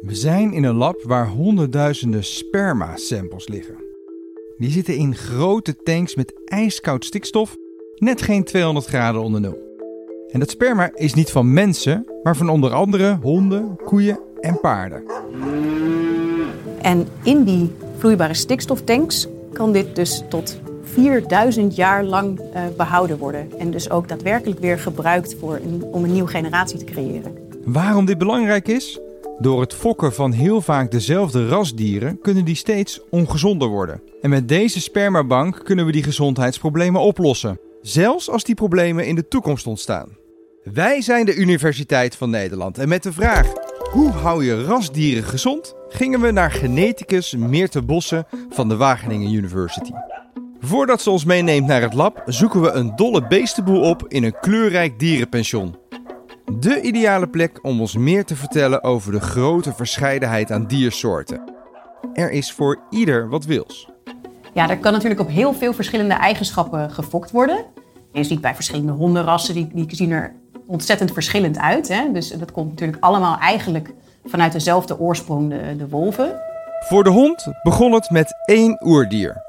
We zijn in een lab waar honderdduizenden sperma-samples liggen. Die zitten in grote tanks met ijskoud stikstof, net geen 200 graden onder nul. En dat sperma is niet van mensen, maar van onder andere honden, koeien en paarden. En in die vloeibare stikstoftanks kan dit dus tot 4000 jaar lang uh, behouden worden. En dus ook daadwerkelijk weer gebruikt voor een, om een nieuwe generatie te creëren. Waarom dit belangrijk is? Door het fokken van heel vaak dezelfde rasdieren kunnen die steeds ongezonder worden. En met deze spermabank kunnen we die gezondheidsproblemen oplossen. Zelfs als die problemen in de toekomst ontstaan. Wij zijn de Universiteit van Nederland en met de vraag: hoe hou je rasdieren gezond? gingen we naar geneticus Meerte Bossen van de Wageningen University. Voordat ze ons meeneemt naar het lab, zoeken we een dolle beestenboel op in een kleurrijk dierenpension. De ideale plek om ons meer te vertellen over de grote verscheidenheid aan diersoorten. Er is voor ieder wat wils. Ja, er kan natuurlijk op heel veel verschillende eigenschappen gefokt worden. Je ziet bij verschillende hondenrassen, die, die zien er ontzettend verschillend uit. Hè? Dus dat komt natuurlijk allemaal eigenlijk vanuit dezelfde oorsprong, de, de wolven. Voor de hond begon het met één oerdier.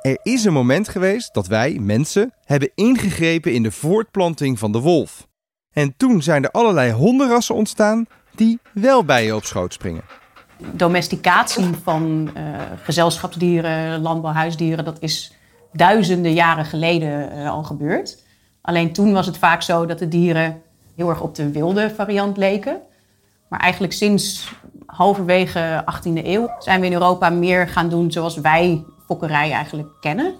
Er is een moment geweest dat wij, mensen, hebben ingegrepen in de voortplanting van de wolf. En toen zijn er allerlei hondenrassen ontstaan die wel bij je op schoot springen. Domesticatie van uh, gezelschapsdieren, landbouwhuisdieren, dat is duizenden jaren geleden uh, al gebeurd. Alleen toen was het vaak zo dat de dieren heel erg op de wilde variant leken. Maar eigenlijk sinds halverwege 18e eeuw zijn we in Europa meer gaan doen zoals wij fokkerij eigenlijk kennen.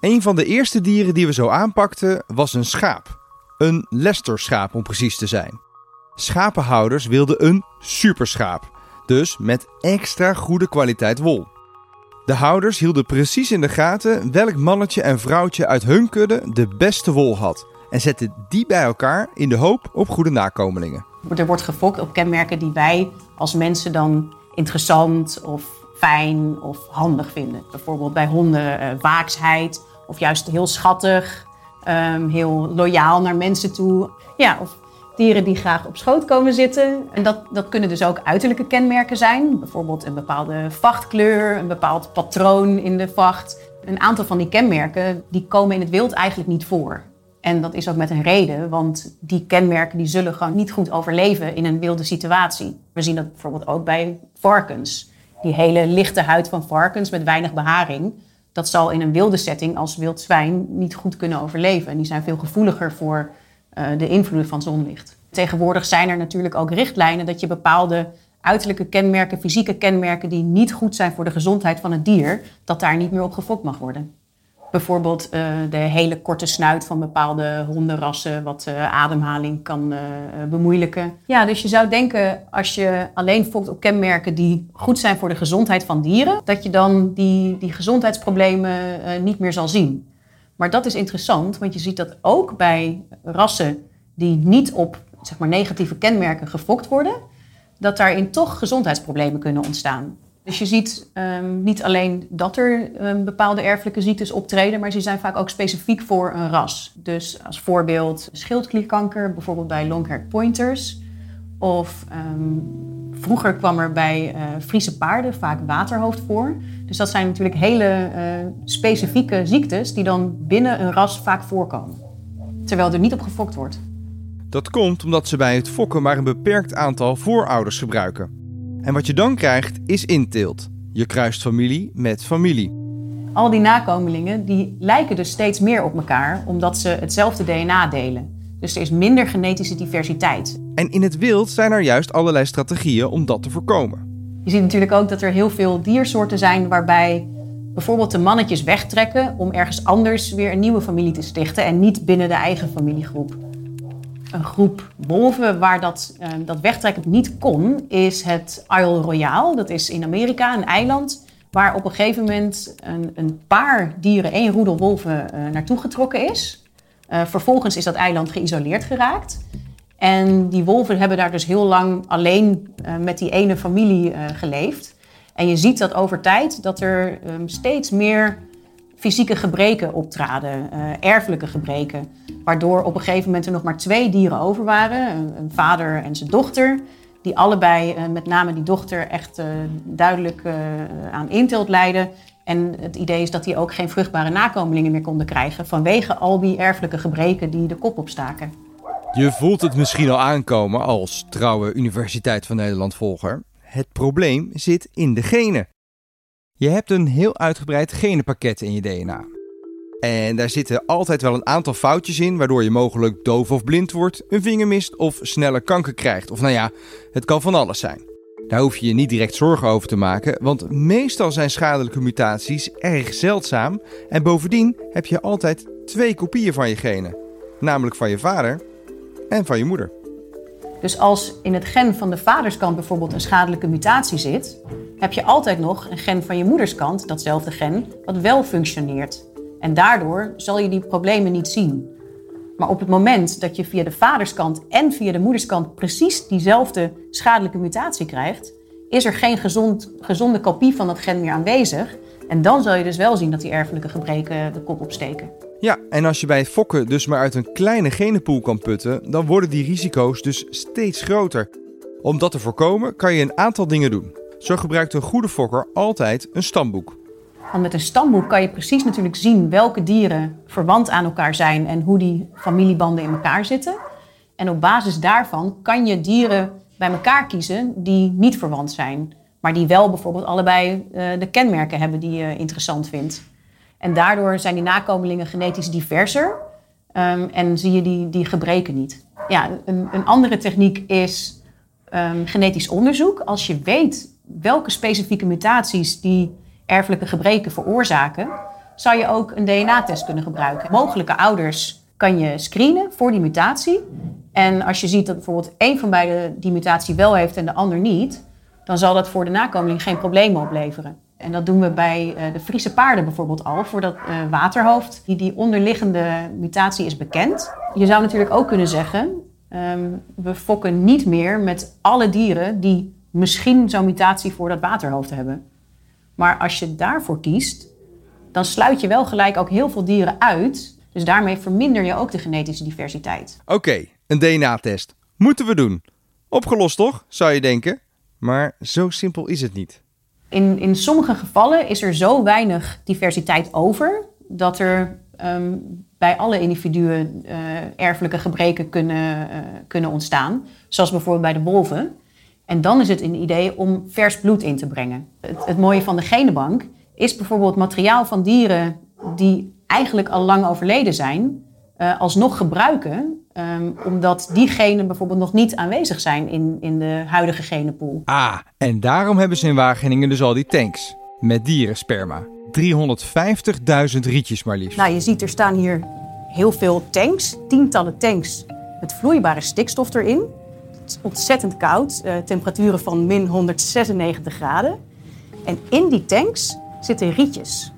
Een van de eerste dieren die we zo aanpakten was een schaap. Een Leicester-schaap om precies te zijn. Schapenhouders wilden een superschaap, dus met extra goede kwaliteit wol. De houders hielden precies in de gaten welk mannetje en vrouwtje uit hun kudde de beste wol had en zetten die bij elkaar in de hoop op goede nakomelingen. Er wordt gefokt op kenmerken die wij als mensen dan interessant of fijn of handig vinden. Bijvoorbeeld bij honden uh, waaksheid of juist heel schattig, um, heel loyaal naar mensen toe. Ja, of dieren die graag op schoot komen zitten. En dat, dat kunnen dus ook uiterlijke kenmerken zijn. Bijvoorbeeld een bepaalde vachtkleur, een bepaald patroon in de vacht. Een aantal van die kenmerken die komen in het wild eigenlijk niet voor. En dat is ook met een reden, want die kenmerken die zullen gewoon niet goed overleven in een wilde situatie. We zien dat bijvoorbeeld ook bij varkens. Die hele lichte huid van varkens met weinig beharing, dat zal in een wilde setting als wild zwijn niet goed kunnen overleven. En die zijn veel gevoeliger voor uh, de invloed van zonlicht. Tegenwoordig zijn er natuurlijk ook richtlijnen dat je bepaalde uiterlijke kenmerken, fysieke kenmerken die niet goed zijn voor de gezondheid van het dier, dat daar niet meer op gefokt mag worden. Bijvoorbeeld uh, de hele korte snuit van bepaalde hondenrassen, wat uh, ademhaling kan uh, bemoeilijken. Ja, dus je zou denken, als je alleen fokt op kenmerken die goed zijn voor de gezondheid van dieren, dat je dan die, die gezondheidsproblemen niet meer zal zien. Maar dat is interessant, want je ziet dat ook bij rassen die niet op zeg maar, negatieve kenmerken gefokt worden, dat daarin toch gezondheidsproblemen kunnen ontstaan. Dus je ziet um, niet alleen dat er um, bepaalde erfelijke ziektes optreden, maar ze zijn vaak ook specifiek voor een ras. Dus als voorbeeld schildklierkanker, bijvoorbeeld bij longhaired pointers. Of um, vroeger kwam er bij uh, Friese paarden vaak waterhoofd voor. Dus dat zijn natuurlijk hele uh, specifieke ziektes die dan binnen een ras vaak voorkomen. Terwijl er niet op gefokt wordt. Dat komt omdat ze bij het fokken maar een beperkt aantal voorouders gebruiken. En wat je dan krijgt is inteelt. Je kruist familie met familie. Al die nakomelingen die lijken dus steeds meer op elkaar omdat ze hetzelfde DNA delen. Dus er is minder genetische diversiteit. En in het wild zijn er juist allerlei strategieën om dat te voorkomen. Je ziet natuurlijk ook dat er heel veel diersoorten zijn waarbij bijvoorbeeld de mannetjes wegtrekken om ergens anders weer een nieuwe familie te stichten en niet binnen de eigen familiegroep een groep wolven waar dat, uh, dat wegtrekken niet kon, is het Isle Royale. Dat is in Amerika, een eiland, waar op een gegeven moment een, een paar dieren, één roedel wolven, uh, naartoe getrokken is. Uh, vervolgens is dat eiland geïsoleerd geraakt. En die wolven hebben daar dus heel lang alleen met die ene familie geleefd. En je ziet dat over tijd dat er um, steeds meer fysieke gebreken optraden, uh, erfelijke gebreken. Waardoor op een gegeven moment er nog maar twee dieren over waren, een, vader en zijn dochter. die allebei, uh, met name die dochter, echt uh, duidelijk aan inteelt lijden. En het idee is dat die ook geen vruchtbare nakomelingen meer konden krijgen vanwege al die erfelijke gebreken die de kop opstaken. Je voelt het misschien al aankomen als trouwe Universiteit van Nederland volger. Het probleem zit in de genen. Je hebt een heel uitgebreid genenpakket in je DNA. En daar zitten altijd wel een aantal foutjes in, waardoor je mogelijk doof of blind wordt, een vinger mist of sneller kanker krijgt. Of nou ja, het kan van alles zijn. Daar hoef je je niet direct zorgen over te maken, want meestal zijn schadelijke mutaties erg zeldzaam en bovendien heb je altijd twee kopieën van je genen, namelijk van je vader en van je moeder. Dus als in het gen van de vaderskant bijvoorbeeld een schadelijke mutatie zit, heb je altijd nog een gen van je moederskant, datzelfde gen, wat wel functioneert. En daardoor zal je die problemen niet zien. Maar op het moment dat je via de vaderskant en via de moederskant precies diezelfde schadelijke mutatie krijgt, is er geen gezond, gezonde kopie van dat gen meer aanwezig. En dan zal je dus wel zien dat die erfelijke gebreken de kop opsteken. Ja, en als je bij het fokken dus maar uit een kleine genenpool kan putten, dan worden die risico's dus steeds groter. Om dat te voorkomen kan je een aantal dingen doen. Zo gebruikt een goede fokker altijd een stamboek. Want met een stamboek kan je precies natuurlijk zien welke dieren verwant aan elkaar zijn en hoe die familiebanden in elkaar zitten. En op basis daarvan kan je dieren bij elkaar kiezen die niet verwant zijn, maar die wel bijvoorbeeld allebei uh, de kenmerken hebben die je interessant vindt. En daardoor zijn die nakomelingen genetisch diverser um, en zie je die, die gebreken niet. Ja, een, een andere techniek is um, genetisch onderzoek. Als je weet welke specifieke mutaties die erfelijke gebreken veroorzaken, zou je ook een DNA-test kunnen gebruiken. Mogelijke ouders kan je screenen voor die mutatie. En als je ziet dat bijvoorbeeld één van beiden die mutatie wel heeft en de ander niet, dan zal dat voor de nakomeling geen problemen opleveren. En dat doen we bij uh, de Friese paarden bijvoorbeeld al, voor dat uh, waterhoofd. Die, die onderliggende mutatie is bekend. Je zou natuurlijk ook kunnen zeggen, um, we fokken niet meer met alle dieren die misschien zo'n mutatie voor dat waterhoofd hebben. Maar als je daarvoor kiest, dan sluit je wel gelijk ook heel veel dieren uit. Dus daarmee verminder je ook de genetische diversiteit. Oké, een DNA-test. Moeten we doen. Opgelost toch, zou je denken? Maar zo simpel is het niet. In, in sommige gevallen is er zo weinig diversiteit over dat er um, bij alle individuen uh, erfelijke gebreken kunnen, uh, kunnen ontstaan. Zoals bijvoorbeeld bij de wolven. En dan is het een idee om vers bloed in te brengen. Het, het mooie van de genenbank is bijvoorbeeld materiaal van dieren die eigenlijk al lang overleden zijn, uh, alsnog gebruiken, um, omdat die genen bijvoorbeeld nog niet aanwezig zijn in, in de huidige genenpool. Ah, en daarom hebben ze in Wageningen dus al die tanks met dierensperma. 350.000 rietjes maar liefst. Nou, je ziet er staan hier heel veel tanks, tientallen tanks met vloeibare stikstof erin ontzettend koud, uh, temperaturen van min 196 graden. En in die tanks zitten rietjes.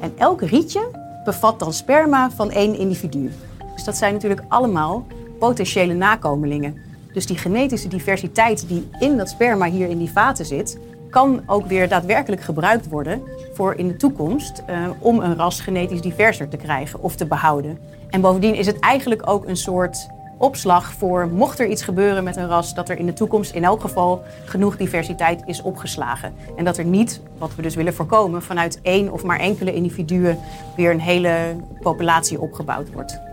En elk rietje bevat dan sperma van één individu. Dus dat zijn natuurlijk allemaal potentiële nakomelingen. Dus die genetische diversiteit die in dat sperma hier in die vaten zit, kan ook weer daadwerkelijk gebruikt worden voor in de toekomst uh, om een ras genetisch diverser te krijgen of te behouden. En bovendien is het eigenlijk ook een soort opslag voor mocht er iets gebeuren met een ras, dat er in de toekomst in elk geval genoeg diversiteit is opgeslagen. En dat er niet, wat we dus willen voorkomen, vanuit één of maar enkele individuen weer een hele populatie opgebouwd wordt.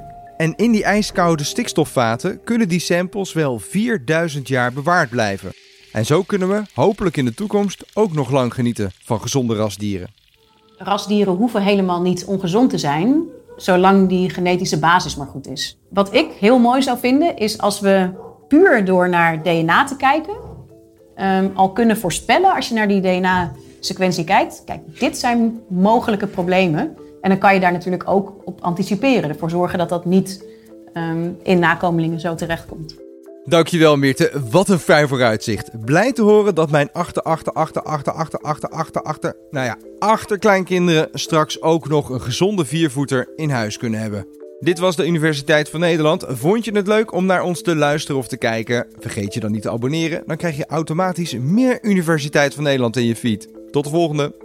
En in die ijskoude stikstofvaten kunnen die samples wel 4000 jaar bewaard blijven. En zo kunnen we hopelijk in de toekomst ook nog lang genieten van gezonde rasdieren. Rasdieren hoeven helemaal niet ongezond te zijn zolang die genetische basis maar goed is. Wat ik heel mooi zou vinden, is als we puur door naar DNA te kijken, um, al kunnen voorspellen als je naar die DNA-sequentie kijkt. Kijk, dit zijn mogelijke problemen. En dan kan je daar natuurlijk ook op anticiperen. Ervoor zorgen dat dat niet um, in nakomelingen zo terechtkomt. Dankjewel Meerte, wat een fijn vooruitzicht. Blij te horen dat mijn achter, achter, achter, achter, achter, achter, achter, achter, nou ja, achterkleinkinderen straks ook nog een gezonde viervoeter in huis kunnen hebben. Dit was de Universiteit van Nederland. Vond je het leuk om naar ons te luisteren of te kijken? Vergeet je dan niet te abonneren, dan krijg je automatisch meer Universiteit van Nederland in je feed. Tot de volgende!